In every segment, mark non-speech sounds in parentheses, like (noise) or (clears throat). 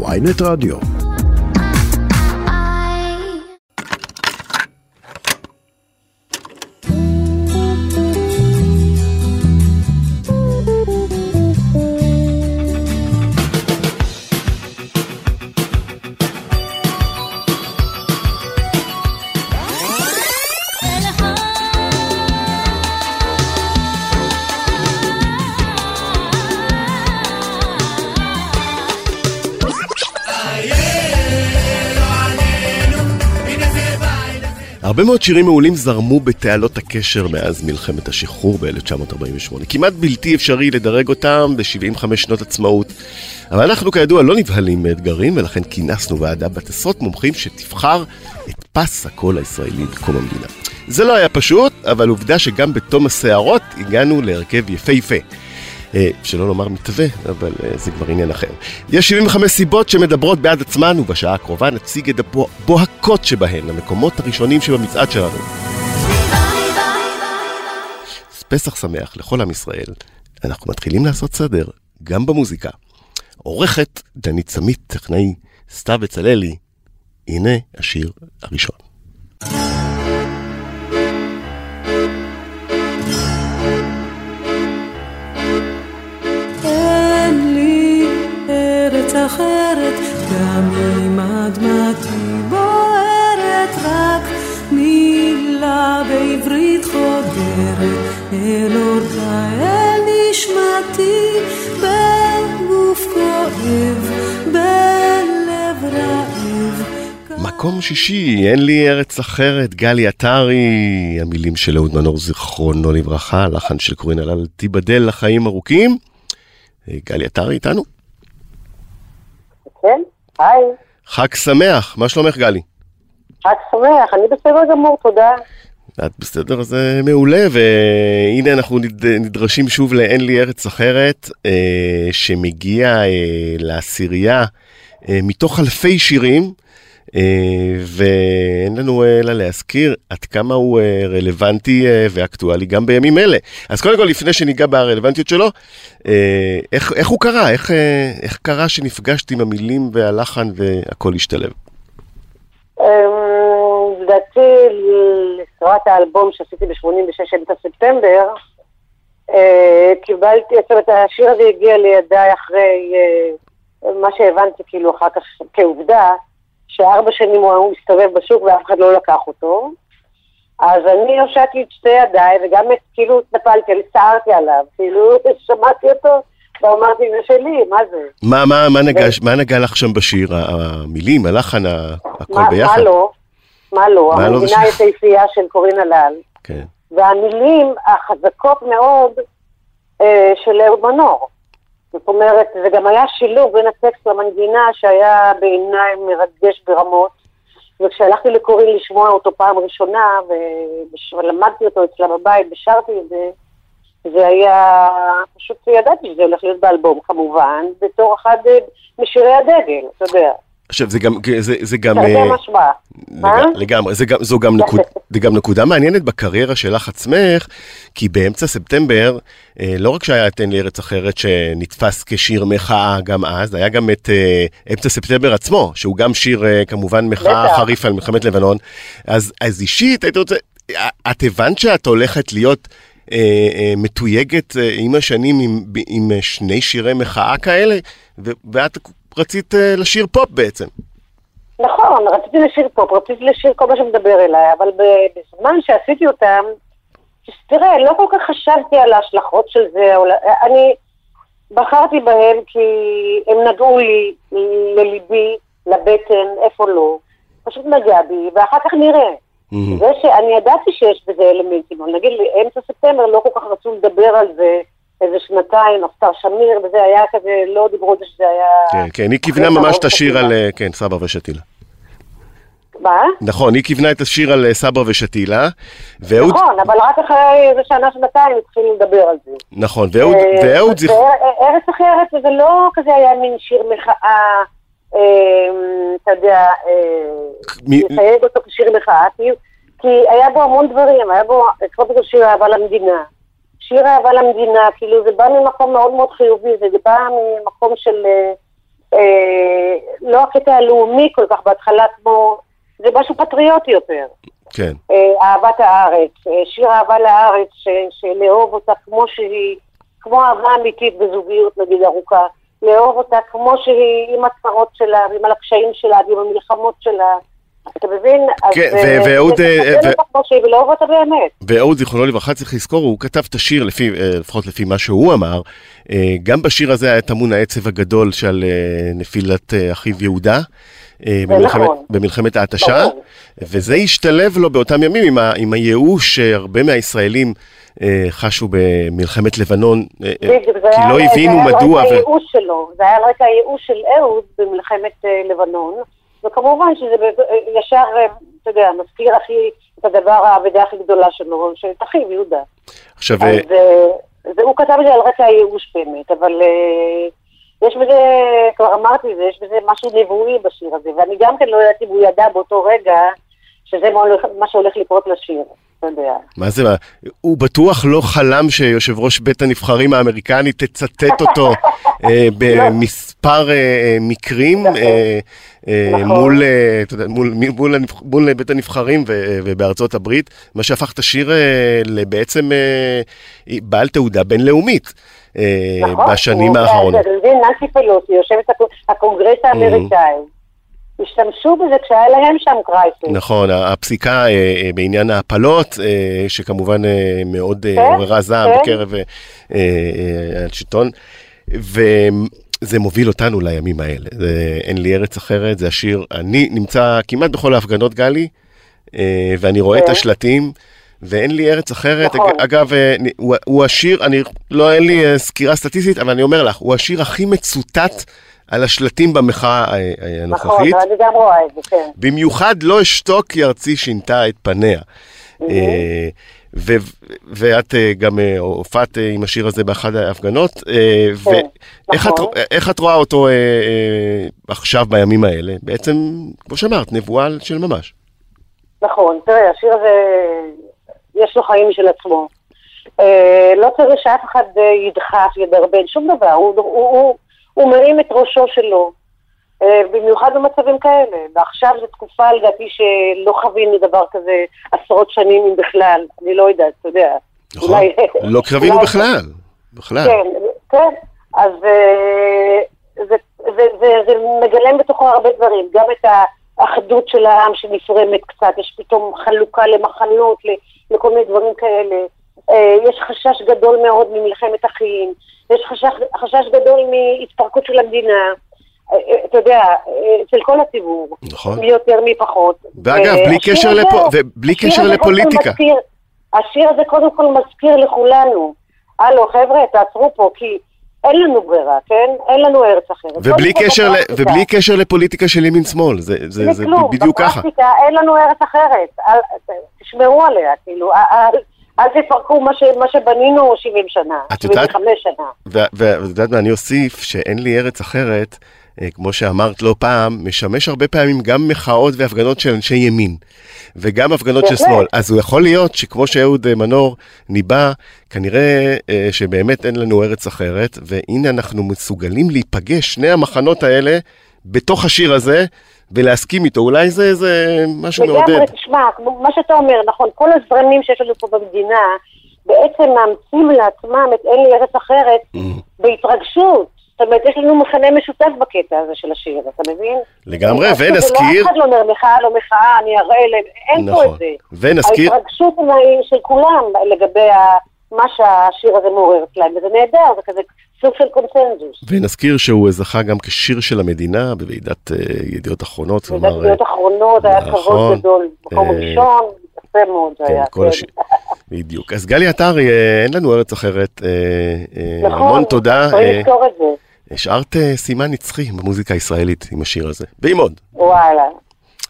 ויינט רדיו. הרבה מאוד שירים מעולים זרמו בתעלות הקשר מאז מלחמת השחרור ב-1948. כמעט בלתי אפשרי לדרג אותם ב-75 שנות עצמאות. אבל אנחנו כידוע לא נבהלים מאתגרים, ולכן כינסנו ועדה בת עשרות מומחים שתבחר את פס הקול הישראלי בקום המדינה. זה לא היה פשוט, אבל עובדה שגם בתום הסערות הגענו להרכב יפהפה. אה, שלא לומר מתווה, אבל אה, זה כבר עניין אחר. יש 75 סיבות שמדברות בעד עצמן, ובשעה הקרובה נציג את הבוהקות שבהן, המקומות הראשונים שבמצעד שלנו. פסח שמח לכל עם ישראל. אנחנו מתחילים לעשות סדר, גם במוזיקה. עורכת דנית סמית, טכנאי סתיו בצללי. הנה השיר הראשון. מקום שישי, אין לי ארץ אחרת, גלי עטרי, המילים של אהוד מנור זיכרונו לברכה, לחן של קורין הלל, תיבדל לחיים ארוכים. גלי עטרי איתנו? כן, היי. חג שמח, מה שלומך גלי? חג שמח, אני בסדר גמור, תודה. את בסדר, זה מעולה, והנה אנחנו נדרשים שוב ל"אין לי ארץ אחרת", אה, שמגיע אה, לעשירייה אה, מתוך אלפי שירים, אה, ואין לנו אלא להזכיר עד כמה הוא אה, רלוונטי אה, ואקטואלי גם בימים אלה. אז קודם כל, לפני שניגע ברלוונטיות שלו, איך, איך הוא קרה? איך, איך קרה שנפגשת עם המילים והלחן והכל השתלב? אמ, לדעתי, לסדרת האלבום שעשיתי ב-86 אמצע ספטמבר, קיבלתי, זאת אומרת, השיר הזה הגיע לידיי אחרי מה שהבנתי כאילו אחר כך כעובדה, שארבע שנים הוא מסתובב בשוק ואף אחד לא לקח אותו. אז אני הושעתי את שתי ידיי, וגם כאילו התנפלתי, צערתי עליו, כאילו (laughs) שמעתי אותו, ואמרתי, זה שלי, מה זה? מה, מה, מה, נגע, ו... מה נגע לך שם בשיר? המילים, הלחן, הכל מה, ביחד? מה לא? מה לא? מה לא המדינה היפהפייה של קורין הלל. כן. והמילים החזקות מאוד אה, של אהוד מנור. זאת אומרת, זה גם היה שילוב בין הטקסט למנגינה שהיה בעיניי מרגש ברמות. וכשהלכתי לקורין לשמוע אותו פעם ראשונה, ולמדתי אותו אצלה בבית ושרתי את זה, זה היה, פשוט ידעתי שזה הולך להיות באלבום כמובן, בתור אחד משירי הדגל, אתה יודע. עכשיו, זה גם, זה, זה גם... תרתי אה, משמע. לג, לגמרי, זה גם, זו גם, נקוד, זה גם נקודה מעניינת בקריירה שלך עצמך, כי באמצע ספטמבר, אה, לא רק שהיה את תן לי ארץ אחרת שנתפס כשיר מחאה גם אז, היה גם את אה, אמצע ספטמבר עצמו, שהוא גם שיר כמובן מחאה חריף על מלחמת לבנון. אז, אז אישית, הייתי רוצה, את הבנת שאת הולכת להיות... אה, אה, מתויגת אה, עם השנים עם, עם שני שירי מחאה כאלה, ואת רצית אה, לשיר פופ בעצם. נכון, רציתי לשיר פופ, רציתי לשיר כל מה שמדבר אליי, אבל בזמן שעשיתי אותם, תראה, לא כל כך חשבתי על ההשלכות של זה, אני בחרתי בהם כי הם נגעו לי, לליבי, לבטן, איפה לא, פשוט נגע בי, ואחר כך נראה. Mm-hmm. זה שאני ידעתי שיש בזה אלמנטים, נגיד אמצע ספטמבר לא כל כך רצו לדבר על זה, איזה שנתיים, אסתר שמיר, וזה היה כזה, לא דיברו על זה שזה היה... כן, כן, היא כיוונה ממש את השיר על, אה, כן, סבא ושתילה. מה? נכון, היא כיוונה את השיר על אה, סבא ושתילה, ואהוד... נכון, אבל רק אחרי איזה שנה, שנתיים התחילו לדבר על זה. נכון, ואהוד, אה, ואהוד זכר... ארץ אחרת, זה לא כזה היה מין שיר מחאה, אתה יודע, לסייג אותו כשיר מחאה, כי היה בו המון דברים, היה בו, קודם כל שיר אהבה למדינה. שיר אהבה למדינה, כאילו זה בא ממקום מאוד מאוד חיובי, זה בא ממקום של אה, אה, לא הקטע הלאומי כל כך בהתחלה כמו, זה משהו פטריוטי יותר. כן. אה, אהבת הארץ, אה, שיר אהבה לארץ, ש- שלאהוב אותה כמו שהיא, כמו אהבה אמיתית בזוגיות נגיד ארוכה, לאהוב אותה כמו שהיא, עם הצרות שלה, ועם הקשיים שלה, ועם המלחמות שלה. אתה מבין? כן, אה, ואהוד, אה. ואהוד, זיכרונו לברכה, צריך לזכור, הוא כתב את השיר, אה, לפחות לפי מה שהוא אמר, אה, גם בשיר הזה היה טמון העצב הגדול של אה, נפילת אחיו יהודה. במלחמת, נכון. במלחמת ההתשה, ברור. וזה השתלב לו באותם ימים עם, ה, עם הייאוש שהרבה מהישראלים אה, חשו במלחמת לבנון, אה, כי לא הבינו זה היה מדוע. על רקע. הייאוש שלו, זה היה על רקע הייאוש של אהוד במלחמת לבנון, וכמובן שזה ישר, אה, אתה יודע, מזכיר הכי, את הדבר, האבדה הכי גדולה שלו, של אחיו יהודה. עכשיו, אז אה, אה, זה, הוא כתב את זה על רקע הייאוש באמת, אבל יש בזה, כבר אמרתי את זה, יש בזה משהו נבואי בשיר הזה, ואני גם כן לא יודעת אם הוא ידע באותו רגע שזה מה, הולך- מה שהולך לקרות לשיר. מה זה, מה? הוא בטוח לא חלם שיושב ראש בית הנבחרים האמריקני תצטט אותו אה, (laughs) במספר מקרים נכון. אה, נכון. מול, אה, מול, מול, הנבח- מול בית הנבחרים ובארצות הברית, מה שהפך את השיר אה, לבעצם בעל תעודה בינלאומית. נכון, בשנים האחרונות. אתה מבין, ננסי פלוסי, יושבת ראש הקו- הקונגרס האמריקאי, השתמשו בזה כשהיה להם שם crisis. נכון, הפסיקה בעניין ההפלות, שכמובן מאוד כן, עוררה זעם כן. בקרב השלטון, וזה מוביל אותנו לימים האלה. זה, אין לי ארץ אחרת, זה השיר, אני נמצא כמעט בכל ההפגנות, גלי, אה, ואני רואה את כן. השלטים. ואין לי ארץ אחרת, נכון. אגב, אה, הוא, הוא השיר, אני, לא, אין לי אה, סקירה סטטיסטית, אבל אני אומר לך, הוא השיר הכי מצוטט על השלטים במחאה אה, אה, נכון, הנוכחית. אני גם רואה את זה, כן. במיוחד לא אשתוק כי ארצי שינתה את פניה. אה, ו- ואת אה, גם אה, הופעת אה, עם השיר הזה באחת ההפגנות, אה, ואיך את, נכון. איך את רואה אותו עכשיו בימים האלה? בעצם, כמו שאמרת, נבואה של ממש. נכון, תראה, השיר הזה, יש לו חיים משל עצמו. לא צריך שאף אחד ידחף, ידרבן, שום דבר. הוא, הוא, הוא, הוא מרים את ראשו שלו, במיוחד במצבים כאלה. ועכשיו זו תקופה, לדעתי, שלא חווינו דבר כזה עשרות שנים, אם בכלל. אני לא יודעת, אתה יודע. נכון? אולי- לא אולי- בכלל, בכלל. כן, כן. אז אה, זה, זה, זה, זה מגלם בתוכו הרבה דברים, גם את האחדות של העם שנפרמת קצת, יש פתאום חלוקה למחנות, לכל מיני דברים כאלה. אה, יש חשש גדול מאוד ממלחמת אחים, יש חשש, חשש גדול מהתפרקות של המדינה. אה, אה, אתה יודע, אה, אצל כל הציבור, נכון. מי יותר מי פחות. ואגב, בלי והשיר קשר לפו- ובלי קשר לפוליטיקה. מזכיר- השיר הזה קודם כל מזכיר לכולנו, הלו חבר'ה, תעצרו פה, כי אין לנו ברירה, כן? אין לנו ארץ אחרת. ובלי קשר, ל-. ובלי קשר לפוליטיקה של ימין-שמאל, זה, זה, בלי זה כלום, בדיוק ככה. בפרקטיקה אין לנו ארץ אחרת. אל, תשמרו עליה, כאילו, אל, אל תפרקו מה, ש, מה שבנינו 70 שנה, את יודעת- 75 שנה. ואת יודעת מה, אני אוסיף שאין לי ארץ אחרת, אה, כמו שאמרת לא פעם, משמש הרבה פעמים גם מחאות והפגנות של אנשי ימין, וגם הפגנות של. שמאל. אז הוא יכול להיות שכמו שאהוד אה, מנור ניבא, כנראה אה, שבאמת אין לנו ארץ אחרת, והנה אנחנו מסוגלים להיפגש, שני המחנות האלה, בתוך השיר הזה, ולהסכים איתו. אולי זה, זה משהו מעודד. לגמרי, תשמע, מה שאתה אומר, נכון, כל הזרמים שיש לנו פה במדינה, בעצם מאמצים לעצמם את אין לי ארץ אחרת Mm. בהתרגשות. זאת אומרת, יש לנו מכנה משותף בקטע הזה של השיר, אתה מבין? לגמרי, אז זה לא ונזכיר- אחד לא אומר מחאה, לא מחאה, אני אראה להם, אין פה נכון. את זה. ונזכיר- ההתרגשות של כולם לגבי מה שהשיר הזה מעורר אצלם, וזה נהדר, זה כזה סוג של קונצנזוס. ונזכיר שהוא זכה גם כשיר של המדינה בוועידת אה, ידיעות אחרונות. ועידת כלומר, ידיעות אחרונות היה נכון, כבוד גדול, מקום אה, ראשון, יפה מאוד זה כן, היה. בדיוק. אז גלי עטרי, אה, אין לנו ארץ אחרת. אה, אה, נכון, המון תודה. צריך אה, לזכור את זה. השארת סימן נצחי במוזיקה הישראלית עם השיר הזה. ועם עוד. וואלה,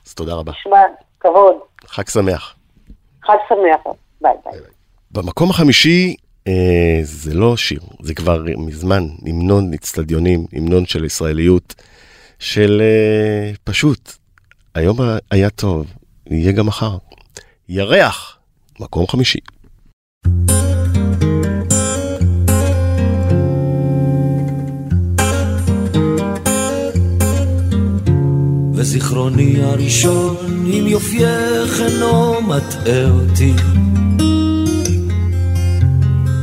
אז תודה רבה. שמע, כבוד, חג שמח. חג שמח, ביי ביי. במקום החמישי, אה, זה לא שיר, זה כבר מזמן המנון אצטדיונים, המנון של ישראליות, של אה, פשוט, היום היה טוב, יהיה גם מחר. ירח, מקום חמישי. וזיכרוני הראשון עם יופייך אינו מטעה אותי.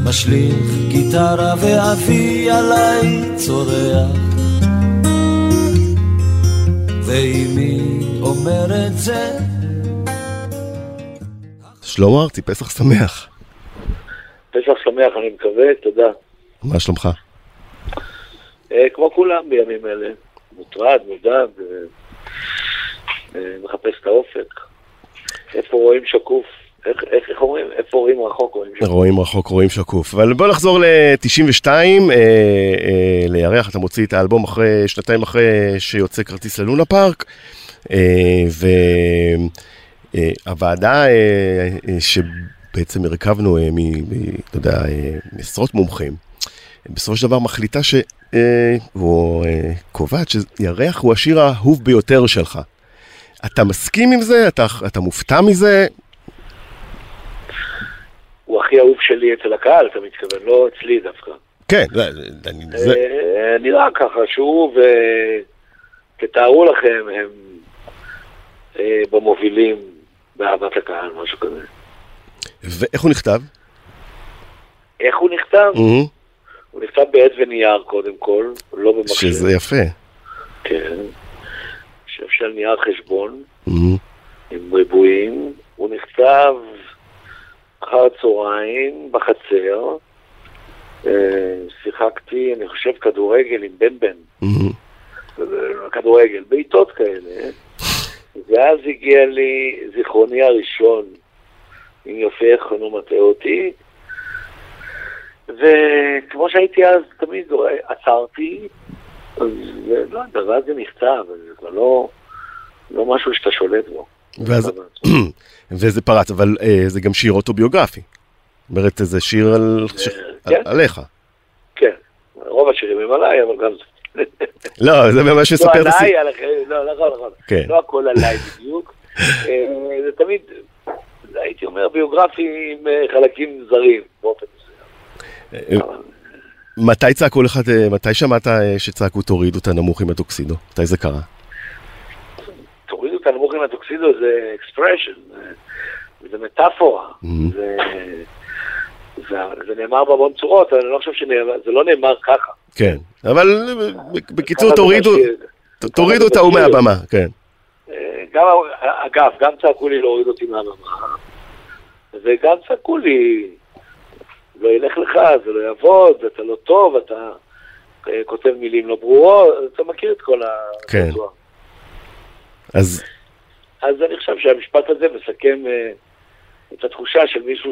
משליך גיטרה ואבי עליי צורח ואמי אומרת זה שלמה ארצי, פסח שמח. פסח שמח, אני מקווה, תודה. מה שלומך? אה, כמו כולם בימים אלה, מוטרד, מודאג, אה, אה, מחפש את האופק. איפה רואים שקוף? איך, איך, איך אומרים? איפה רואים רחוק רואים שקוף? רואים רחוק, רואים שקוף. אבל בוא נחזור ל-92, אה, אה, לירח, אתה מוציא את האלבום אחרי, שנתיים אחרי שיוצא כרטיס ללונה פארק, אה, והוועדה אה, אה, שבעצם הרכבנו, אה, מ, אתה יודע, אה, מעשרות מומחים, בסופו של דבר מחליטה ש... אה, או אה, קובעת שירח הוא השיר האהוב ביותר שלך. אתה מסכים עם זה? אתה, אתה מופתע מזה? הוא הכי אהוב שלי אצל הקהל, אתה מתכוון, לא אצלי דווקא. כן, זה, אני, זה... אה, נראה ככה שהוא ותתארו לכם, הם אה, במובילים באהבת הקהל, משהו כזה. ואיך הוא נכתב? איך הוא נכתב? Mm-hmm. הוא נכתב בעט ונייר קודם כל, לא במחשב. שזה יפה. כן. שאפשר נייר חשבון, Mm-hmm. עם ריבועים. הוא נכתב אחר הצהריים בחצר. אה, שיחקתי, אני חושב, כדורגל עם בן בן. Mm-hmm. כדורגל, בעיטות כאלה. ואז הגיע לי זיכרוני הראשון עם יפה חנו מטעה אותי. וכמו שהייתי אז, תמיד עצרתי, אז לא יודע, ואז זה נכתב, זה כבר לא, לא משהו שאתה שולט בו. ואז, (clears throat) וזה פרץ, אבל אה, זה גם שיר אוטוביוגרפי. זאת אומרת, זה שיר על, ש... כן. על, עליך. כן, רוב השירים הם עליי, אבל גם זה. לא, זה ממש מספר את לא הסיפור. עליי, על אחרים, לא, נכון, נכון. לא הכל עליי בדיוק. אה, זה תמיד, הייתי אומר, ביוגרפי עם אה, חלקים זרים, באופן מסוים. אבל- מתי צעקו לך, אה, מתי שמעת אה, שצעקו תורידו את הנמוך עם הטוקסידו? מתי זה קרה? תורידו את הנמוך עם הטוקסידו, זה אקספרשן, זה מטאפורה. זה, זה, נאמר בהמון צורות, אבל אני לא חושב שזה לא נאמר ככה. כן, אבל בקיצור תורידו, תורידו את ההוא. מהבמה, כן. אה, גם, אגב, גם צעקו לי להוריד אותי מהבמה, וגם צעקו לי, לא ילך לך, זה לא יעבוד, אתה לא טוב, אתה אה, כותב מילים לא ברורות, אתה מכיר את כל כן. אז אז אני חושב שהמשפט הזה מסכם אה, את התחושה של מישהו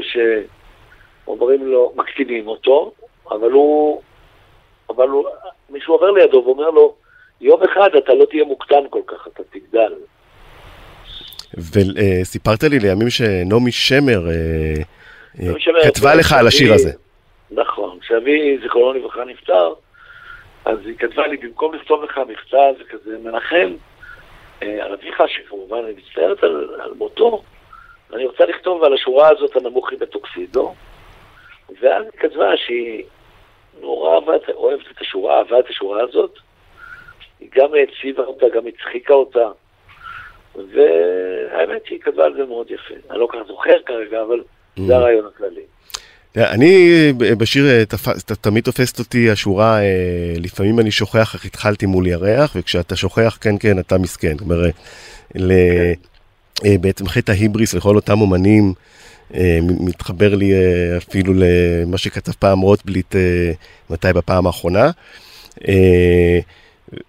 שאומרים לו, מקטינים אותו, אבל הוא, אבל הוא, מישהו עובר לידו ואומר לו, יום אחד אתה לא תהיה מוקטן כל כך, אתה תגדל. וסיפרת לי לימים שנעמי שמר אה, אה, נעמי שמר, כתבה לך על השיר הזה. נכון, כשאבי, זיכרונו לברכה, נפטר, אז היא כתבה לי, במקום לכתוב לך מכתב כזה מנחם, אה, על אביך, שכמובן אני מצטערת על, על מותו, אני רוצה לכתוב על השורה הזאת הנמוך היא בטוקסידו, ואז היא כתבה שהיא נורא אהבת, אוהבת את השורה, אהבה את השורה הזאת, היא גם העציבה אותה, גם הצחיקה אותה, והאמת שהיא כתבה על זה מאוד יפה. אני לא כל כך זוכר כרגע, אבל זה הרעיון הכללי. תראה, אני ב- בשיר אה, תמיד תופסת אותי השורה, אה, לפעמים אני שוכח איך התחלתי מול ירח, וכשאתה שוכח, כן, כן, אתה מסכן. זאת אומרת, אה, בעצם חטא ההיבריס לכל אותם אומנים, אה, מתחבר לי אה, אפילו למה שכתב פעם רוטבליט, אה, מתי בפעם האחרונה. אה,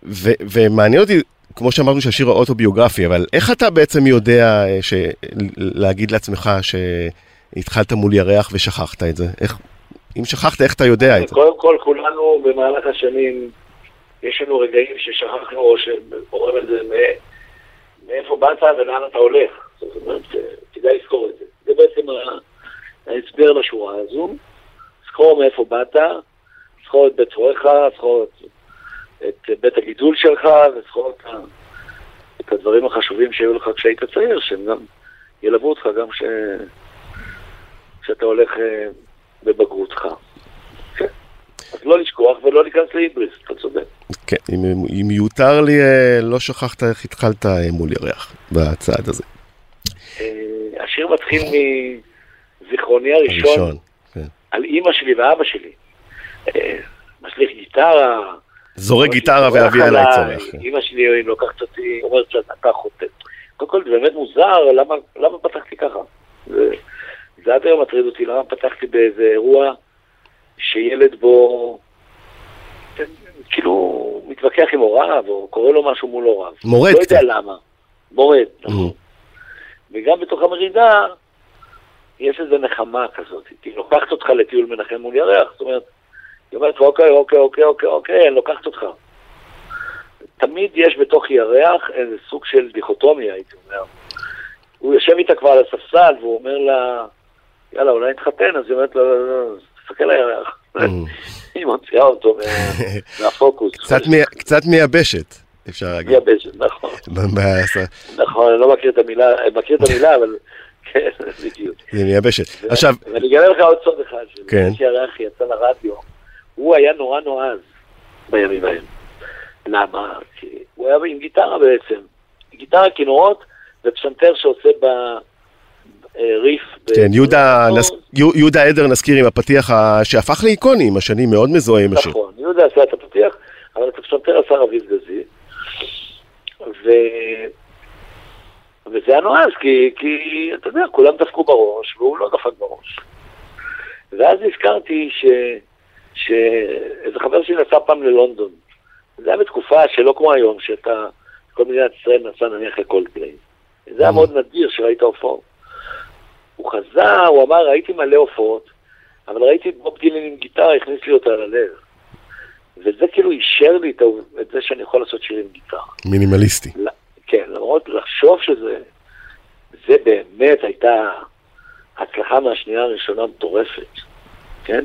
ו- ומעניין אותי, כמו שאמרנו שהשיר האוטוביוגרפי, אבל איך אתה בעצם יודע אה, ש- להגיד לעצמך שהתחלת מול ירח ושכחת את זה? איך, אם שכחת, איך אתה יודע את זה? קודם כל, כולנו במהלך השנים, יש לנו רגעים ששכחנו, או שאומרים את זה, מאיפה באת ולאן אתה הולך. זאת אומרת, אה, כדאי לזכור את זה. זה בעצם ההסבר לשורה הזו. זכור מאיפה באת, זכור את בית הוריך, זכור את, את בית הגידול שלך, וזכור את, את הדברים החשובים שהיו לך כשהיית צעיר, שהם גם ילוו אותך גם כש... כשאתה הולך אה, בבגרותך. כן. אז לא לשכוח ולא להיכנס להיבריס, אתה צודק. כן, אם, אם יותר לי, אה, לא שכחת איך התחלת אה, מול ירח בצעד הזה. השיר מתחיל מזיכרוני הראשון, הראשון, כן. על אימא שלי ואבא שלי. אה, משליך גיטרה. זורק גיטרה ואבי עליי צורח. כן. אימא שלי לוקחת אותי, אומרת שאתה חוטא. קודם כל זה באמת מוזר, למה, למה פתחתי ככה? זה, זה עד היום מטריד אותי, למה פתחתי באיזה אירוע שילד בו, כאילו, מתווכח עם הוריו, או קורא לו משהו מול הוריו. מורד לא קצת. יודע למה. מורד, נכון. Mhm. המרידה, יש איזו נחמה כזאת. היא לוקחת אותך לטיול מנחם מול ירח, זאת אומרת, היא אומרת, אוקיי, אוקיי, אוקיי, אוקיי, אוקיי, אני לוקחת אותך. תמיד יש בתוך ירח איזה סוג של דיכוטומיה, הייתי אומר. הוא יושב איתה כבר על הספסל, והוא אומר לה, יאללה, אולי נתחתן, אז היא אומרת לו, "לא, לא, תסתכל על הירח. Mhm. (laughs) היא מוציאה אותו מה- (laughs) מהפוקוס. קצת מייבשת, אפשר להגיד. מייבשת, נכון. ב- ב- נכון, אני לא מכיר את המילה, אני מכיר את המילה, אבל כן, בדיוק. זה מייבשת. עכשיו, ואני אגלה לך עוד סוד אחד, כן. שירח יצא לרדיו, הוא היה נורא נועז בימים ההם. למה? כי הוא היה עם גיטרה בעצם. גיטרה, כינורות ופסנתר שעושה בריף. כן, יהודה נס- יו- יהודה עדר נזכיר עם הפתיח ה- שהפך לאיקוני עם השנים, מאוד מזוהה עם השיר. נכון, יהודה עשה את הפתיח, אבל את הפסנתר עשה רביב גזי. ו... וזה היה נועז, כי, כי אתה יודע, כולם דפקו בראש, והוא לא דפק בראש. ואז נזכרתי ש... שאיזה חבר שלי נסע פעם ללונדון. זה היה בתקופה שלא כמו היום, שאתה, כל מדינת ישראל נסע נניח לקולדפליי. זה היה מאוד נדיר שראית הופעות. הוא חזר, הוא אמר, ראיתי מלא הופעות, אבל ראיתי את בוב דילן עם גיטרה, הכניס לי אותה ללב. וזה כאילו אישר לי את, זה שאני יכול לעשות שיר עם גיטרה. מינימליסטי. ל- כן, למרות לחשוב שזה, זה באמת הייתה הצלחה מהשנייה הראשונה מטורפת, כן?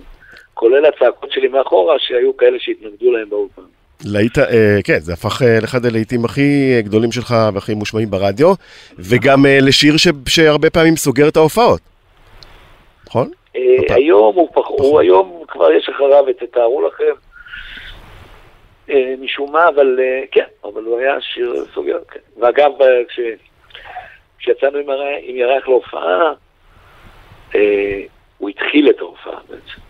כולל הצעקות שלי מאחורה, שהיו כאלה שהתנגדו להם באולפן. להיט, אה, כן, זה הפך אה, לאחד הלהיטים הכי גדולים שלך והכי מושמעים ברדיו, וגם אה, לשיר ש, שהרבה פעמים סוגר את ההופעות. נכון? אה. היום הוא, פח, הוא היום כבר יש אחריו את תתארו לכם, אה, משום מה, אבל אה, כן, אבל הוא היה שיר סוגר, כן. ואגב, אה, כש, כשיצאנו עם, הר... עם ירח להופעה, אה, הוא התחיל את ההופעה בעצם.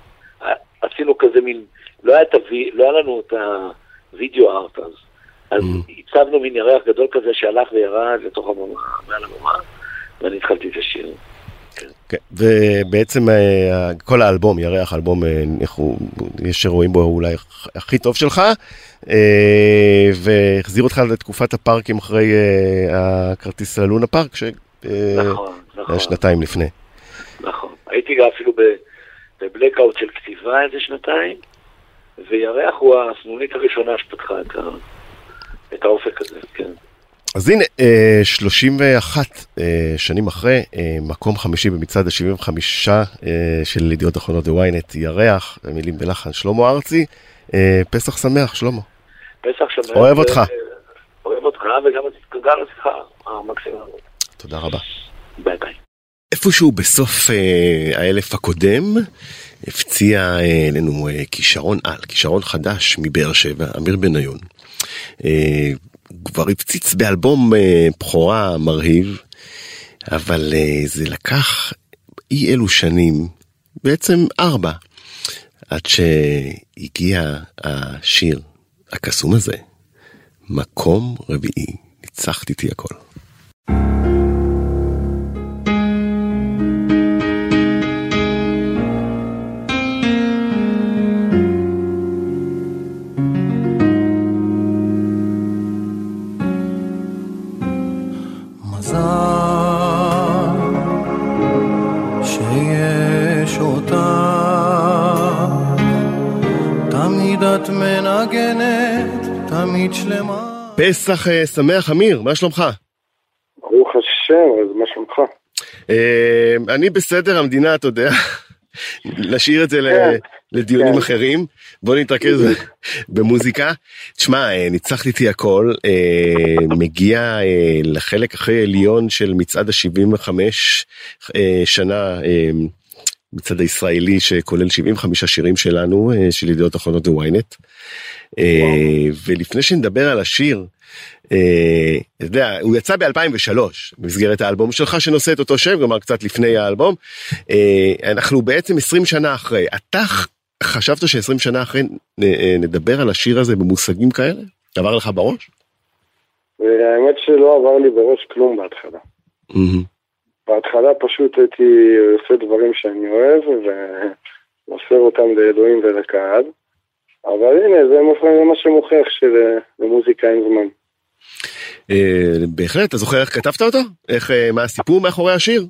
אה, עשינו כזה מין, לא היה, הווי, לא היה לנו את הווידאו ארט אז. אז Mm. הצבנו מין ירח גדול כזה שהלך וירד לתוך המומה, מעל המומה, ואני התחלתי את השיר. כן. ובעצם אה, כל האלבום, ירח, האלבום, אה, יש שרואים בו אולי הכי טוב שלך, אה, והחזיר אותך לתקופת הפארקים אחרי הכרטיס ללונה פארק, ש... נכון, נכון. שנתיים לפני. נכון. הייתי גם אפילו בבלקאוט של כתיבה איזה שנתיים, וירח הוא הסנונית הראשונה שפתחה. את האופק הזה, כן. אז הנה, אה, 31 אה, שנים אחרי, אה, מקום חמישי במצעד ה-75 אה, של ידיעות אחרונות וויינט, ירח, מילים ולחן, שלמה ארצי, אה, פסח שמח, שלמה. פסח שמח. אוהב אותך. אוהב אותך, וגם גם אותך, המקסימום. תודה רבה. ביי ביי. איפשהו בסוף אה, האלף הקודם הפציע אה, אלינו אה, כישרון על, כישרון חדש מבאר שבע, אמיר בניון. אה, כבר הפציץ באלבום אה, בכורה מרהיב, אבל אה, זה לקח אי אלו שנים, בעצם ארבע, עד שהגיע השיר הקסום הזה, מקום רביעי, ניצחת איתי הכל. מנגנת, תמיד שלמה פסח אה, שמח, אמיר, מה שלומך? ברוך השם, אז מה שלומך? אה, אני בסדר, המדינה, אתה יודע, נשאיר את זה ל- כן, לדיונים כן. אחרים, בוא נתרכז במוזיקה. תשמע, אה, ניצחת איתי הכל, מגיע לחלק הכי עליון של מצעד ה-75 שנה המצעד הישראלי שכולל 75 שירים שלנו, אה, של ידיעות אחרונות וויינט. אה, ולפני שנדבר על השיר, אה, אתה יודע, הוא יצא ב-2003 במסגרת האלבום שלך שנושא את אותו שם, כלומר קצת לפני האלבום. אנחנו בעצם 20 שנה אחרי. אתה חשבת ש-20 שנה אחרי נדבר על השיר הזה במושגים כאלה? עבר לך בראש? והאמת שלא עבר לי בראש כלום בהתחלה. בהתחלה פשוט הייתי עושה דברים שאני אוהב ומוסר אותם לאלוהים ולקהל. אבל הנה, זה מה שמוכיח שלמוזיקה אין זמן. אה, בהחלט, אתה זוכר איך כתבת אותו? איך, אה, מה הסיפור מאחורי השיר?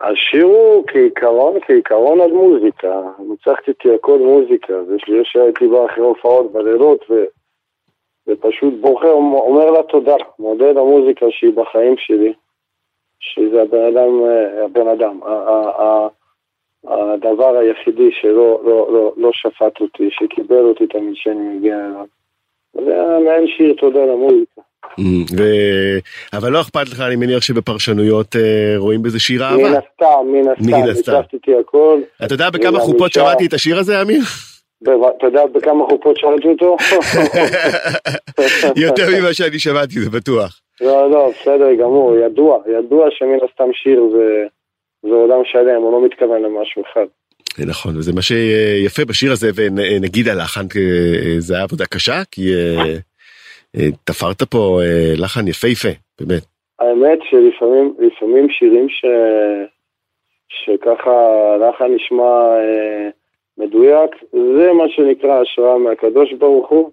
השיר הוא כעיקרון, כעיקרון על מוזיקה. ניצחתי אותי הכל מוזיקה. זה שיר שהייתי בא אחרי הופעות בלילות ו... ופשוט בוחר, אומר לה תודה. מודה למוזיקה שהיא בחיים שלי. שזה הבן אדם, אה, הבן אדם, הדבר היחידי שלא לא, לא, לא שפט אותי, שקיבל אותי תמיד כשאני מגיע אליו. זה היה מעין שיר תודה למוזיקה. מהמם. ו... אבל לא אכפת לך, אני מניח שבפרשנויות אה, רואים בזה שיר מן אהבה. הסתם, מן הסתם, מן הסתם. אותי הכל. אתה יודע בכמה מן חופות. שמעתי את השיר הזה, אמיר? אתה יודע בכמה חופות שאלתי אותו? (laughs) יותר ממה שאני שמעתי, זה בטוח. לא, לא, בסדר גמור, ידוע, ידוע שמן הסתם שיר זה, זה עולם שלם, הוא לא מתכוון למשהו אחד. זה נכון, וזה מה שיפה בשיר הזה, ונגיד הלחן, אה, זה היה עבודה קשה, כי אה, אה, תפרת פה אה, לחן יפהפה, באמת. האמת שלפעמים לפעמים שירים ש... שככה לחן נשמע אה, מדויק, זה מה שנקרא השראה מהקדוש ברוך הוא,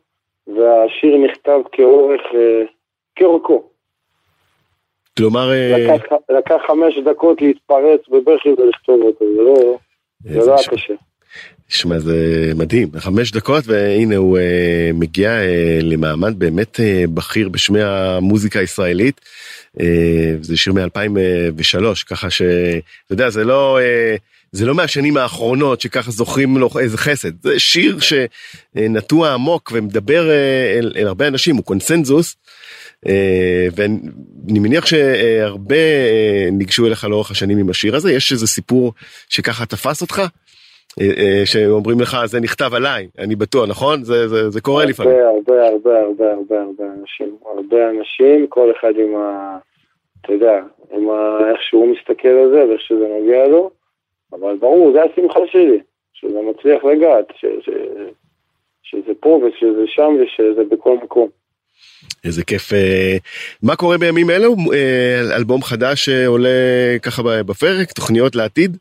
והשיר נכתב כאורך, אה, כאורכו. כלומר, אה, לקח, לקח חמש דקות להתפרץ בבכי ולכתוב אותו, זה לא, זה איזה לא היה. קשה. שמע, זה מדהים, חמש דקות, והנה הוא אה, מגיע אה, למעמד באמת אה, בכיר בשמי המוזיקה הישראלית. אה, זה שיר מ-2003, ככה שאתה יודע, זה לא, אה, זה לא מהשנים האחרונות שככה זוכרים לו איזה חסד, זה שיר שנטוע עמוק ומדבר אה, אל, אל הרבה אנשים, הוא קונסנזוס. אה, ואני מניח שהרבה אה, ניגשו אליך לאורך השנים עם השיר הזה, יש איזה סיפור שככה תפס אותך? אה, אה, שאומרים לך זה נכתב עליי, אני בטוח, נכון? זה, זה, זה קורה לפעמים. הרבה, הרבה, הרבה, הרבה, הרבה, הרבה אנשים. הרבה אנשים, כל אחד עם ה... אתה יודע, עם ה... איך שהוא מסתכל על זה ואיך שזה נוגע לו, אבל ברור, זה השמחה שלי, שזה מצליח לגעת, ש... ש... שזה פה ושזה שם ושזה בכל מקום. איזה כיף. אה, מה קורה בימים אלו? אלבום חדש שעולה ככה בפרק, תוכניות לעתיד?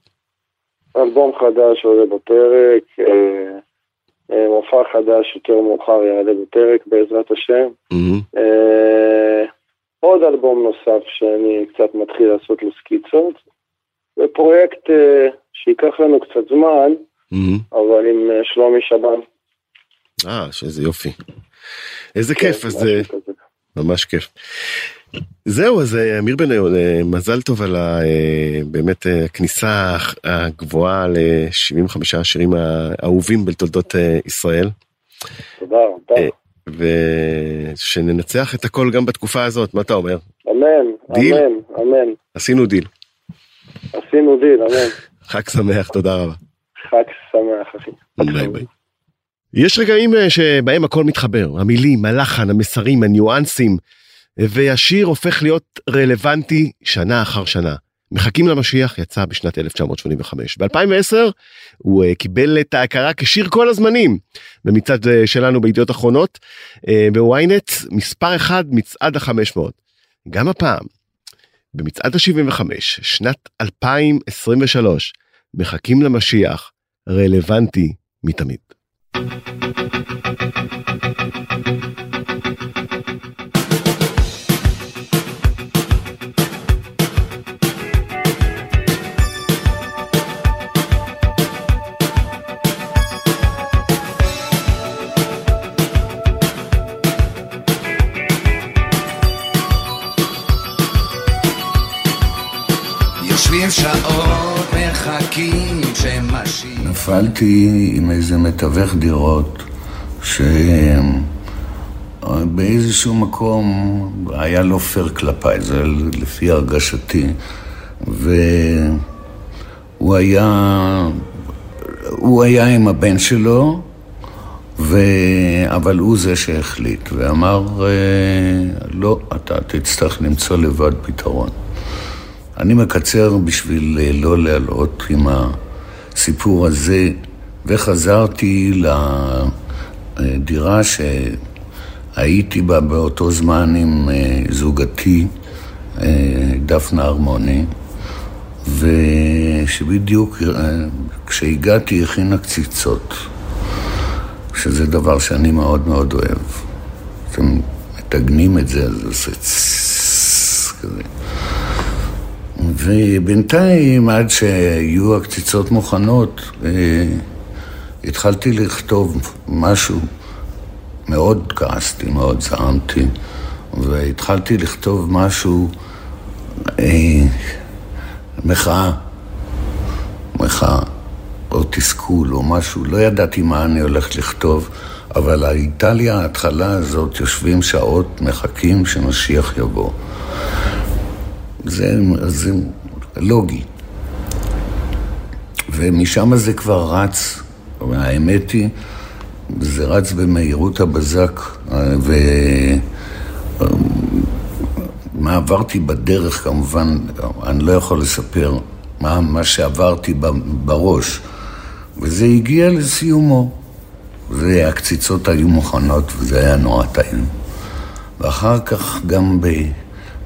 אלבום חדש עולה בפרק, אה, אה, מופע חדש יותר מאוחר יעלה בפרק בעזרת השם. מהמם. אה, עוד אלבום נוסף שאני קצת מתחיל לעשות לו סקיצות, ופרויקט שייקח לנו קצת זמן, מהמם. אבל עם שלומי שבן. אה, שאיזה יופי. איזה כיף, אז משהו כזה. ממש כיף. זהו, אז אה, אמיר בניון, אה, מזל טוב על ה, אה, באמת הכניסה הגבוהה ל-75 השירים האהובים בתולדות ישראל, תודה רבה. ושננצח את הכל גם בתקופה הזאת, מה אתה אומר? אמן, דיל? אמן, אמן. עשינו דיל. עשינו דיל, אמן. (laughs) חג שמח, תודה רבה. חג שמח, אחי. bye bye. יש רגעים אה, שבהם הכל מתחבר, המילים, הלחן, המסרים, הניואנסים, והשיר הופך להיות רלוונטי שנה אחר שנה. מחכים למשיח יצא בשנת 1985. ב-2010 הוא אה, קיבל את ההכרה כשיר כל הזמנים במצעד אה, שלנו בידיעות אחרונות, בוויינט, מספר אחד מצעד ה-500. גם הפעם, במצעד ה-75, שנת 2023, מחכים למשיח, רלוונטי מתמיד. יושבים נפלתי עם איזה מתווך דירות שבאיזשהו מקום היה לא פייר כלפיי, זה לפי הרגשתי. והוא הוא היה, הוא היה עם הבן שלו, ו... אבל הוא זה שהחליט, ואמר, אה, לא, אתה תצטרך למצוא לבד פתרון. אני מקצר בשביל אה, לא להלאות עם הסיפור הזה, וחזרתי לדירה שהייתי בה באותו זמן עם אה, זוגתי, דפנה הרמוני, ושבדיוק כשהגעתי הכינה קציצות. שזה דבר שאני מאוד מאוד אוהב. אתם מתגנים את זה, אז זה עושה צססס כזה. ובינתיים, עד שיהיו הקציצות מוכנות, אה, התחלתי לכתוב משהו. מאוד כעסתי, מאוד זעמתי, והתחלתי לכתוב משהו, אה, מחאה. מחאה. או תסכול או משהו, לא ידעתי מה אני הולך לכתוב, אבל הייתה ההתחלה הזאת, יושבים שעות, מחכים שמשיח יבוא. זה, זה לוגי. ומשם זה כבר רץ, האמת היא, זה רץ במהירות הבזק, ו... מה עברתי בדרך כמובן, אני לא יכול לספר מה, מה שעברתי בראש. וזה הגיע לסיומו. והקציצות היו מוכנות, וזה היה נורא טעים. ואחר כך גם ב...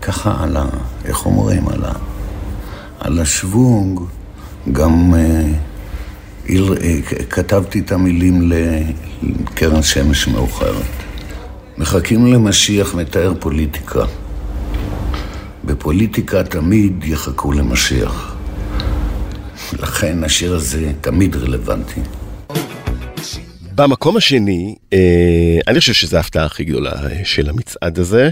ככה על ה... איך אומרים? על ה... על השוונג, גם אה, איל, אה, כתבתי את המילים לקרן שמש מאוחרת. מחכים למשיח מתאר פוליטיקה. בפוליטיקה תמיד יחכו למשיח. לכן השיר הזה תמיד רלוונטי. במקום השני, אה, אני חושב שזו ההפתעה הכי גדולה אה, של המצעד הזה.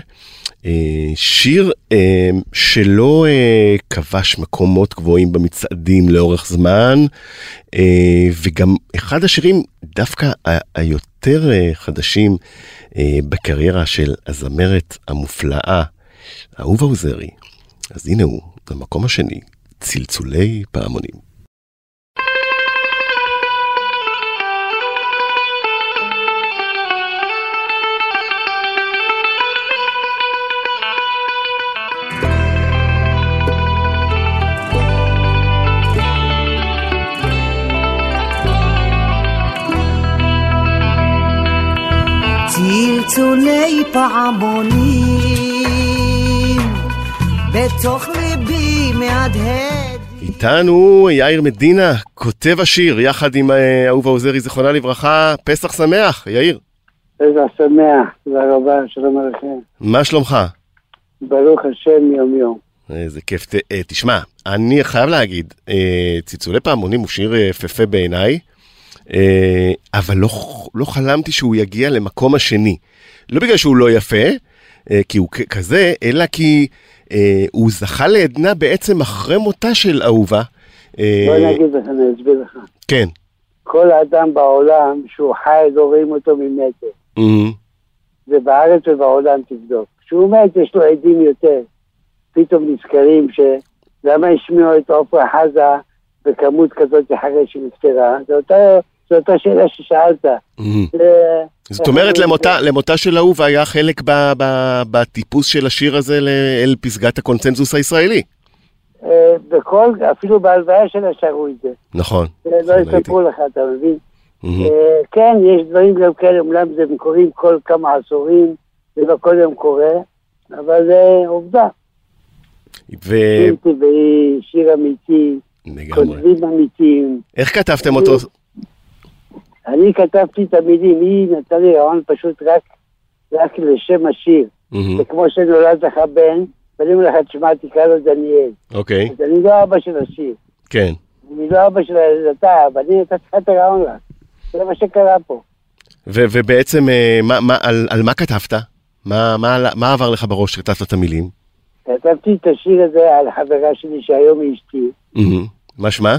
אה, שיר אה, שלא אה, כבש מקומות גבוהים במצעדים לאורך זמן, וגם אחד השירים דווקא היותר חדשים בקריירה של הזמרת המופלאה, אהובה עוזרי. אז הנה הוא, במקום השני, צלצולי פעמונים. צלצולי פעמונים בתוך ליבי מהדהד איתנו יאיר מדינה, כותב השיר, יחד עם אה, אהובה עוזרי, זיכרונה לברכה, פסח שמח, יאיר. פסח שמח, תודה רבה, שלום עליכם. מה שלומך? ברוך השם יום יום. איזה כיף. ת, אה, תשמע, אני חייב להגיד, אה, צלצולי פעמונים הוא שיר אה, יפהפה בעיניי, אה, אבל לא, לא חלמתי שהוא יגיע למקום השני. לא בגלל שהוא לא יפה, אה, כי הוא כזה, אלא כי אה, הוא זכה לעדנה בעצם אחרי מותה של אהובה. אה, בוא אני אגיד לך, אני אסביר לך. כן. כל אדם בעולם שהוא חי לא רואים אותו ממטר. זה בארץ ובעולם תבדוק. כשהוא מת יש לו עדים יותר. פתאום נזכרים ש... למה השמיעו את עופרה חזה בכמות כזאת אחרי שהיא נפטרה? זו אותה, זו אותה שאלה ששאלת. זאת אומרת, למותה, של אהובה היה חלק בטיפוס של השיר הזה אל פסגת הקונצנזוס הישראלי. אה, בכל, אפילו בהלוויה שלה שרו את זה. נכון. זה לא נכון. יספרו לך, אתה מבין? אה, כן, יש דברים גם כאלה, אומנם זה קורים כל כמה עשורים, זה לא כל יום קורה, אבל זה עובדה. ו... שיר אמיתי. כותבים אמיתיים. איך כתבתם אותו? אני כתבתי את המילים, היא נתנה לי רעיון פשוט רק, רק לשם השיר. Mhm. זה כמו שנולד לך בן, ואני אומר לך, תשמע, תקרא לו דניאל. אוקיי, אז אני לא אבא של השיר, כן. אני לא אבא של אתה, אבל אני נתתי לך את הרעיון רק. זה מה שקרה פה. ו- ובעצם, אה, מה, מה, על, על מה כתבת? מה, מה, מה עבר לך בראש שכתבת את המילים? כתבתי את השיר הזה על חברה שלי שהיום היא אשתי, Mhm. מה שמה?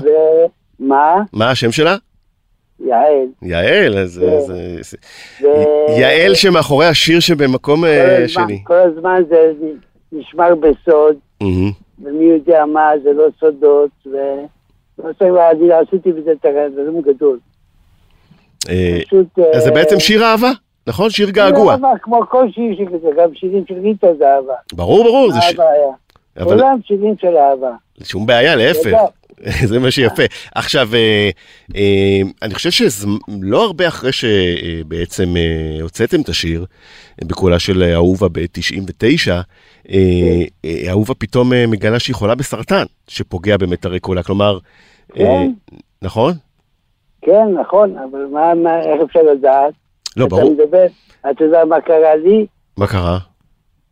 ומה? מה השם שלה? יעל. יעל, אז... כן. אז- אז- ו- יעל שמאחורי השיר שבמקום כל אה, הזמן- שלי. כל הזמן זה נשמר בסוד. ומי יודע מה, זה לא סודות, ו... לא צריך להגיד, עשיתי בזה את הנאום גדול. אה, פשוט... אז זה אה, בעצם שיר אהבה, נכון? שיר געגוע. אהבה, כמו כל שיר שכזה, גם שירים של ריטה זה אהבה. ברור, ברור, זה. אהבה היה. כולם שירים של אהבה. שום בעיה, להפך. (laughs) זה מה שיפה. עכשיו, אה, אה, אני חושב שלא הרבה אחרי שבעצם אה, הוצאתם את השיר, בקולה של אהובה ב-99, אהובה פתאום מגלה שהיא חולה בסרטן, שפוגע במיתרי קולה. כלומר, כן. נכון? כן, נכון, אבל מה, מה, איך אפשר לדעת? לא, אתה ברור. מדבר, אתה יודע מה קרה לי? מה קרה?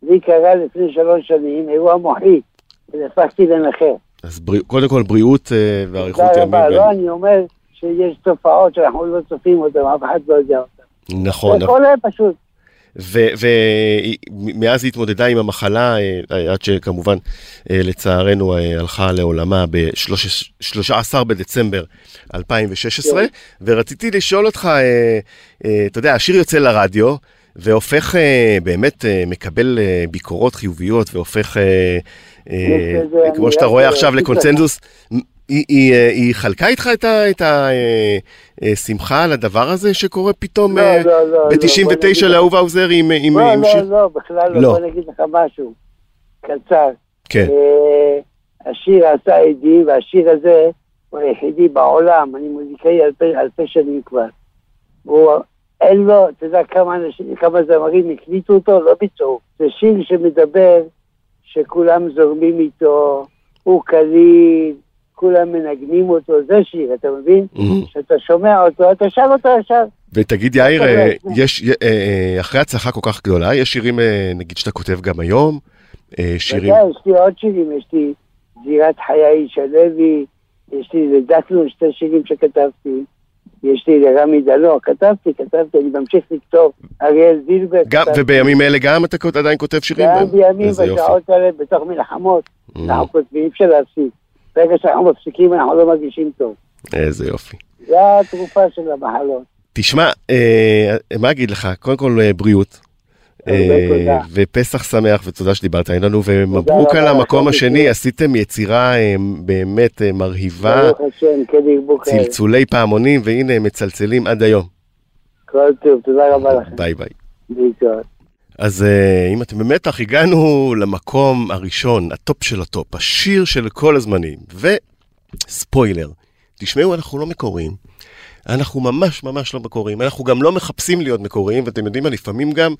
לי קרה לפני שלוש שנים אירוע מוחי, והפכתי לנכה. אז בריא- קודם כל בריאות אה, ואריכות תודה ימים. רבה, ו- לא, אני אומר שיש תופעות שאנחנו לא צופים אותן, אף אחד לא יודע אותן. נכון, זה קורה פשוט. ומאז היא התמודדה עם המחלה, אה, עד שכמובן, אה, לצערנו, אה, הלכה לעולמה ב-13 בדצמבר 2016, ורציתי לשאול אותך, אה, אה, אתה יודע, השיר יוצא לרדיו, והופך אה, באמת, אה, מקבל אה, ביקורות חיוביות, והופך, אה, אה, כמו שאתה רואה עכשיו. לקונצנזוס. היא, היא, אה, היא חלקה איתך את ה- את השמחה על הדבר הזה שקורה פתאום לא, אה, לא, לא, לא, בוא נגיד ב-99 לך. לאהוב האוזר עם עם- לא, עם לא, שיר? לא, בכלל לא. לא, בוא נגיד לך משהו קצר. כן. אה, השיר עשה עדי, והשיר הזה הוא היחידי בעולם, אני מוזיקאי אלפי, אלפי שנים כבר. הוא, אין לו, אתה יודע כמה אנשים, כמה זמרים הקליטו אותו, לא ביצעו. זה שיר שמדבר שכולם זורמים איתו, הוא קליל, כולם מנגנים אותו, זה שיר, אתה מבין? Mhm. כשאתה שומע אותו, אתה שר אותו ישר. ותגיד יאיר, אה. יש, אה, אה, אחרי הצלחה כל כך גדולה, יש שירים, נגיד, שאתה כותב גם היום, שירים, יש לי עוד שירים, יש לי זירת חיי שלוי, יש לי לדקלון שתי שירים שכתבתי, יש לי לרמי דלו, כתבתי, כתבתי, אני ממשיך לכתוב, אריאל זילבר, גם, כתבתי. ובימים אלה גם אתה עדיין כותב שירים? גם בימים. בשעות האלה, בתוך מלחמות, Mm. אנחנו כותבים, אי אפשר להפסיק. ברגע שאנחנו מפסיקים, אנחנו לא מרגישים טוב. איזה יופי. זה התרופה של המחלות. תשמע, אה, מה אגיד לך? קודם כל אה, בריאות. אה. ופסח שמח ותודה שדיברת איתנו ומברוק על המקום השני. עשיתם יצירה אה, באמת אה, מרהיבה, כן. צלצולי פעמונים והנה הם מצלצלים עד היום. כל טוב, תודה רבה לכם. ביי ביי. אז אם אתם במתח, הגענו למקום הראשון, הטופ של הטופ, השיר של כל הזמנים. וספוילר, תשמעו, אנחנו לא מקוריים. אנחנו ממש ממש לא מקוריים. אנחנו גם לא מחפשים להיות מקוריים, ואתם יודעים מה, לפעמים גם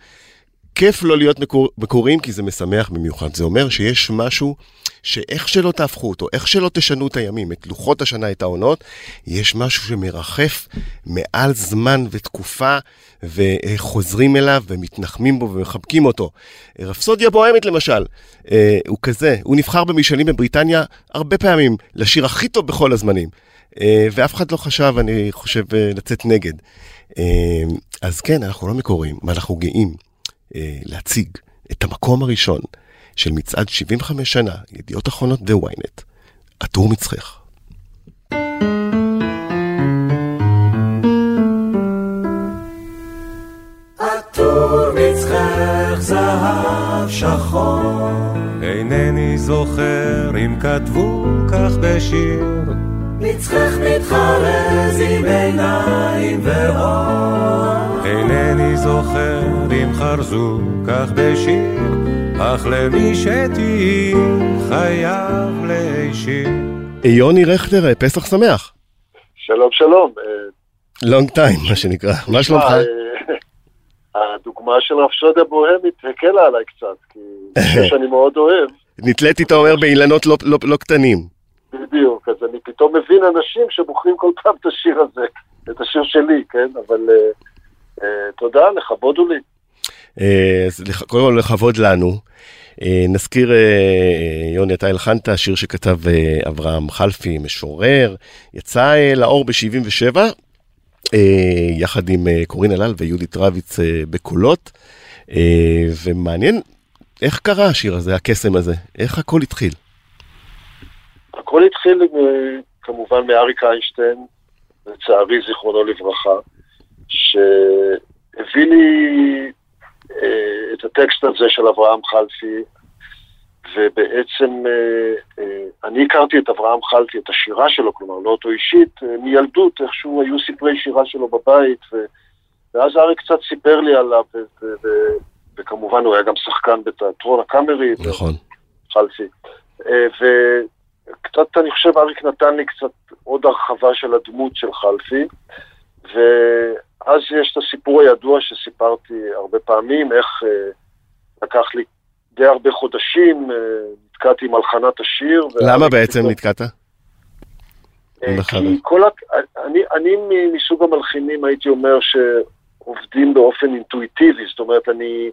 כיף לא להיות מקור... מקוריים, כי זה משמח במיוחד. זה אומר שיש משהו שאיך שלא תהפכו אותו, איך שלא תשנו את הימים, את לוחות השנה, את העונות, יש משהו שמרחף מעל זמן ותקופה, וחוזרים אליו ומתנחמים בו ומחבקים אותו. רפסודיה בוהמית למשל, אה, הוא כזה, הוא נבחר במשאלים בבריטניה הרבה פעמים לשיר הכי טוב בכל הזמנים. אה, ואף אחד לא חשב, אני חושב, אה, לצאת נגד. אה, אז כן, אנחנו לא מקוריים, ואנחנו גאים להציג את המקום הראשון של מצעד 75 שנה, ידיעות אחרונות וויינט, עטור מצחך. זהב שחור. אינני זוכר אם כתבו כך בשיר. מצחך מתחרז עם עיניים ואור. אינני זוכר אם חרזו כך בשיר, אך למי שתהי חייב להישיר. יוני רכטר, אה, פסח שמח. שלום, שלום. לונג טיים, מה שנקרא. מה שלומך? אה, הדוגמה של רפסודיה בוהמית הקלה עליי קצת, כי (laughs) זה שאני מאוד אוהב, נתליתי, אתה אומר, באילנות לא- לא לא קטנים. בדיוק, אז אני פתאום מבין אנשים שבוחרים כל פעם את השיר הזה, את השיר שלי, כן? אבל אה, אה, תודה, לכבוד הוא לי. אה, קודם כל לכבוד לנו. נזכיר, יוני, אתה הלחנת שיר שכתב אברהם חלפי, משורר, יצא לאור ב-77, יחד עם קורין אלאל ויהודית רביץ בקולות, ומעניין איך קרה השיר הזה, הקסם הזה, איך הכל התחיל. הכל התחיל אה, כמובן מאריק איינשטיין, לצערי, זיכרונו לברכה, שהביא לי אה, את הטקסט הזה של אברהם חלפי, ובעצם אה, אה, אני הכרתי את אברהם חלקי, את השירה שלו, כלומר לא אותו אישית, אה, מילדות, איכשהו היו ספרי שירה שלו בבית, ו, ואז אריק קצת סיפר לי עליו, ו, ו, ו, וכמובן הוא היה גם שחקן בתיאטרון הקאמרי. נכון. חלפי. וקצת, אני חושב, אריק נתן לי קצת עוד הרחבה של הדמות של חלפי, ואז יש את הסיפור הידוע שסיפרתי הרבה פעמים, איך לקח לי די הרבה חודשים, אה, נתקעתי עם הלחנת השיר. למה בעצם נתקעת? אה, כי כל ה... אני, אני מסוג המלחינים הייתי אומר שעובדים באופן אינטואיטיבי, זאת אומרת, אני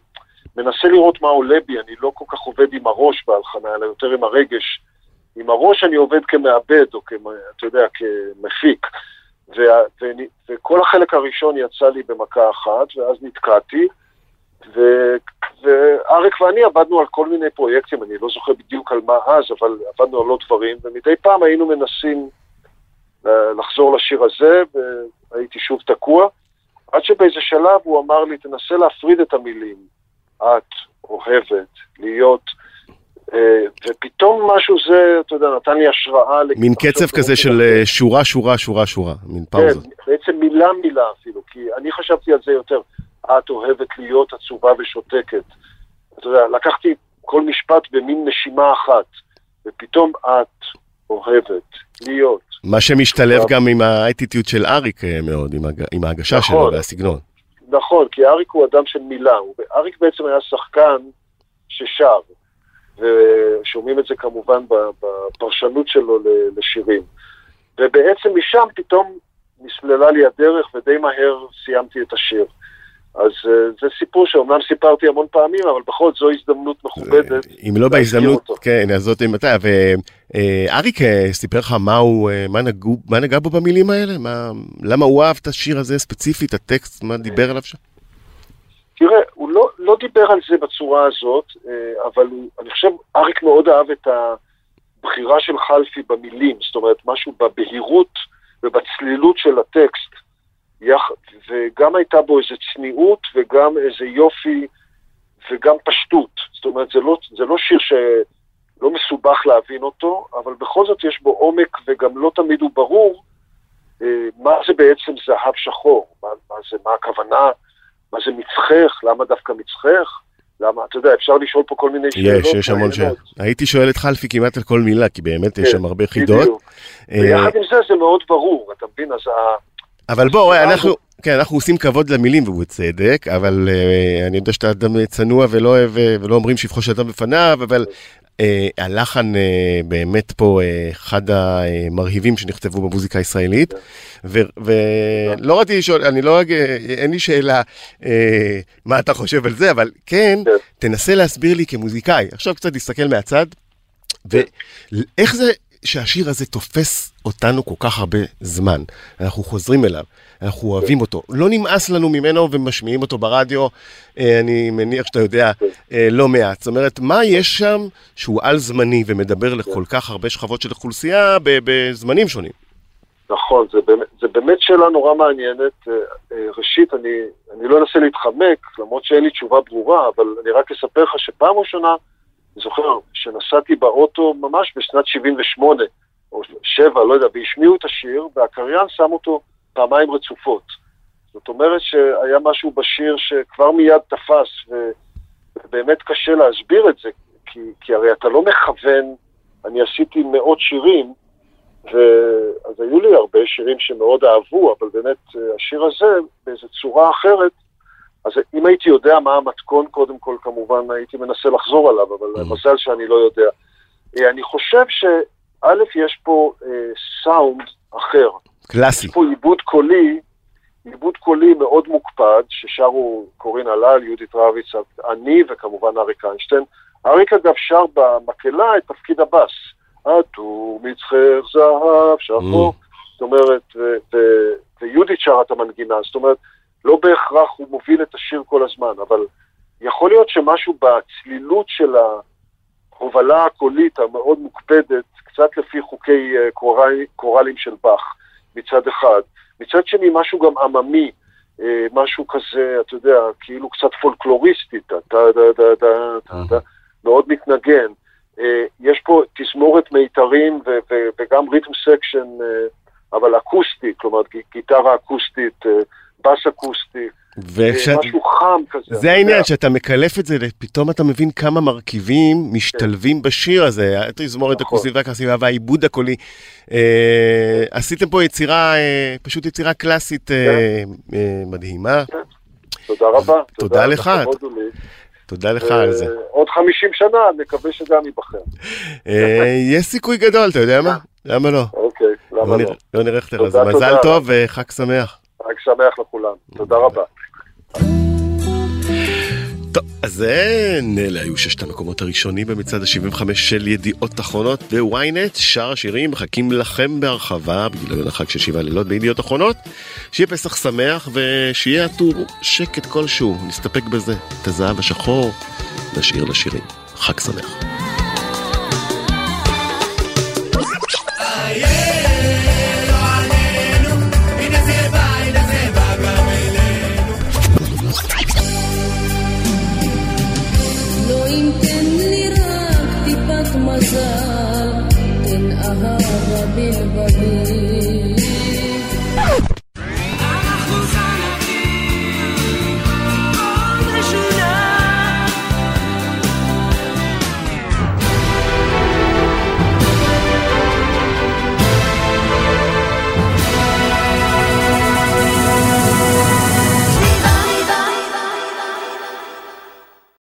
מנסה לראות מה עולה בי, אני לא כל כך עובד עם הראש בהלחנה, אלא יותר עם הרגש. עם הראש אני עובד כמעבד, או כ... אתה יודע, כמפיק. ו... ו... וכל החלק הראשון יצא לי במכה אחת, ואז נתקעתי. ו... ואריק ואני עבדנו על כל מיני פרויקטים, אני לא זוכר בדיוק על מה אז, אבל עבדנו על עוד דברים, ומדי פעם היינו מנסים אה, לחזור לשיר הזה, והייתי שוב תקוע, עד שבאיזה שלב הוא אמר לי, תנסה להפריד את המילים, את אוהבת, להיות, ופתאום משהו זה, אתה יודע, נתן לי השראה. מין קצב כזה של אה, שורה, שורה, שורה, שורה, מין פאוזה. כן, בעצם מילה מילה אפילו, כי אני חשבתי על זה יותר. את אוהבת להיות עצובה ושותקת. אתה יודע, לקחתי כל משפט במין נשימה אחת, ופתאום את אוהבת להיות. מה שמשתלב גם עם האטיטיוד של אריק אה, מאוד, עם, הג... עם ההגשה נכון, שלו והסגנון. נכון, כי אריק הוא אדם של מילה. אריק בעצם היה שחקן ששר, ושומעים את זה כמובן בפרשנות שלו לשירים. ובעצם משם פתאום נסללה לי הדרך, ודי מהר סיימתי את השיר. אז uh, זה סיפור שאומנם סיפרתי המון פעמים, אבל בכל זאת זו הזדמנות מכובדת. אם לא בהזדמנות, כן, אז זאת מתי. ואריק אה, סיפר לך מה הוא, אה, מה, נגעו, מה נגע בו במילים האלה? מה, למה הוא אהב את השיר הזה ספציפית, הטקסט, מה דיבר עליו שם? תראה, לא, דיבר על זה בצורה הזאת, אבל הוא, אני חושב, אריק מאוד אהב את הבחירה של חלפי במילים, זאת אומרת, משהו בבהירות ובצלילות של הטקסט. וגם הייתה בו איזו צניעות וגם איזה יופי וגם פשטות. זאת אומרת, זה לא, זה לא שיר שלא מסובך להבין אותו, אבל בכל זאת יש בו עומק וגם לא תמיד הוא ברור אה, מה זה בעצם זהב שחור, מה, מה, זה, מה הכוונה, מה זה מצחך, למה דווקא מצחך. למה, אתה יודע, אפשר לשאול פה כל מיני שאלות. יש, יש המון שאלות. הייתי שואל את חלפי כמעט על כל מילה, כי באמת יש כן, שם הרבה חידות. בדיוק. ויחד עם זה זה מאוד ברור, אתה מבין? אז אבל בוא, אנחנו, כן, אנחנו עושים כבוד למילים ובצדק, אבל uh, אני יודע שאתה אדם צנוע ולא אוהב, אה, ולא אומרים שבחו של אדם בפניו, אבל הלחן uh, באמת פה uh, אחד המרהיבים שנכתבו במוזיקה הישראלית, ולא רציתי לשאול, אני לא, אין לי שאלה uh, מה אתה חושב על זה, אבל כן, תנסה להסביר לי כמוזיקאי, עכשיו קצת להסתכל מהצד, ואיך זה שהשיר הזה תופס אותנו כל כך הרבה זמן. אנחנו חוזרים אליו, אנחנו אוהבים אותו. לא נמאס לנו ממנו ומשמיעים אותו ברדיו, אה, אני מניח שאתה יודע, אה, לא מעט. זאת אומרת, מה יש שם שהוא על-זמני ומדבר לכל כך הרבה שכבות של אוכלוסייה בזמנים שונים? נכון, זה באמת, זה באמת שאלה נורא מעניינת. אה, ראשית, אני, אני לא אנסה להתחמק, למרות שאין לי תשובה ברורה, אבל אני רק אספר לך שפעם ראשונה, אני זוכר שנסעתי באוטו ממש בשנת 78, או 7, לא יודע, והשמיעו את השיר, והקריין שם אותו פעמיים רצופות. זאת אומרת שהיה משהו בשיר שכבר מיד תפס, ובאמת קשה להסביר את זה, כי, כי הרי אתה לא מכוון, אני עשיתי מאות שירים, ואז היו לי הרבה שירים שמאוד אהבו, אבל באמת השיר הזה, באיזו צורה אחרת, אז אם הייתי יודע מה המתכון, קודם כל, כמובן, הייתי מנסה לחזור עליו, אבל mm. מזל שאני לא יודע. אה, אני חושב שא', יש פה אה, סאונד אחר. קלאסי. יש פה עיבוד קולי, עיבוד קולי מאוד מוקפד, ששרו קורין הלל, יהודית רביץ, אני וכמובן אריק איינשטיין. אריק אגב שר במקהלה את תפקיד הבאס. עטור מצחך זהב שחור. Mm. זאת אומרת, ויהודית שרה את המנגינה. זאת אומרת, לא בהכרח הוא מוביל את השיר כל הזמן, אבל יכול להיות שמשהו בצלילות של ההובלה הקולית המאוד מוקפדת, קצת לפי חוקי אה, קורל, קורלים של באך מצד אחד, מצד שני משהו גם עממי, אה, משהו כזה, אתה יודע, כאילו קצת פולקלוריסטי, אתה טה אתה טה טה מאוד מתנגן. אה, יש פה תזמורת מיתרים וגם rhythm section, אבל אקוסטי, כלומר גיטרה אקוסטית. בס אקוסטי, וכשאת... משהו חם כזה. זה העניין, שאתה מקלף את זה, פתאום אתה מבין כמה מרכיבים משתלבים בשיר הזה, התזמורת אקוסטית והקרסיבה והעיבוד הקולי. אה, עשיתם פה יצירה, אה, פשוט יצירה קלאסית אה, אה, מדהימה. תודה רבה. תודה לך. תודה לך על זה. אה, עוד 50 שנה, נקווה שגם ייבחר. אה, יש סיכוי גדול, אתה יודע מה? למה לא? אוקיי, למה בוא לא? נראה- איך תראה, אז תודה, מזל. טוב וחג שמח. חג שמח לכולם. תודה רבה. טוב, אז אלה היו ששת המקומות הראשונים במצעד ה-75 של ידיעות אחרונות ב-ynet. שאר השירים מחכים לכם בהרחבה בגיליון החג של שבעה לילות בידיעות אחרונות. שיהיה פסח שמח ושיהיה הטור שקט כלשהו, נסתפק בזה. את הזהב השחור נשאיר לשירים. חג שמח.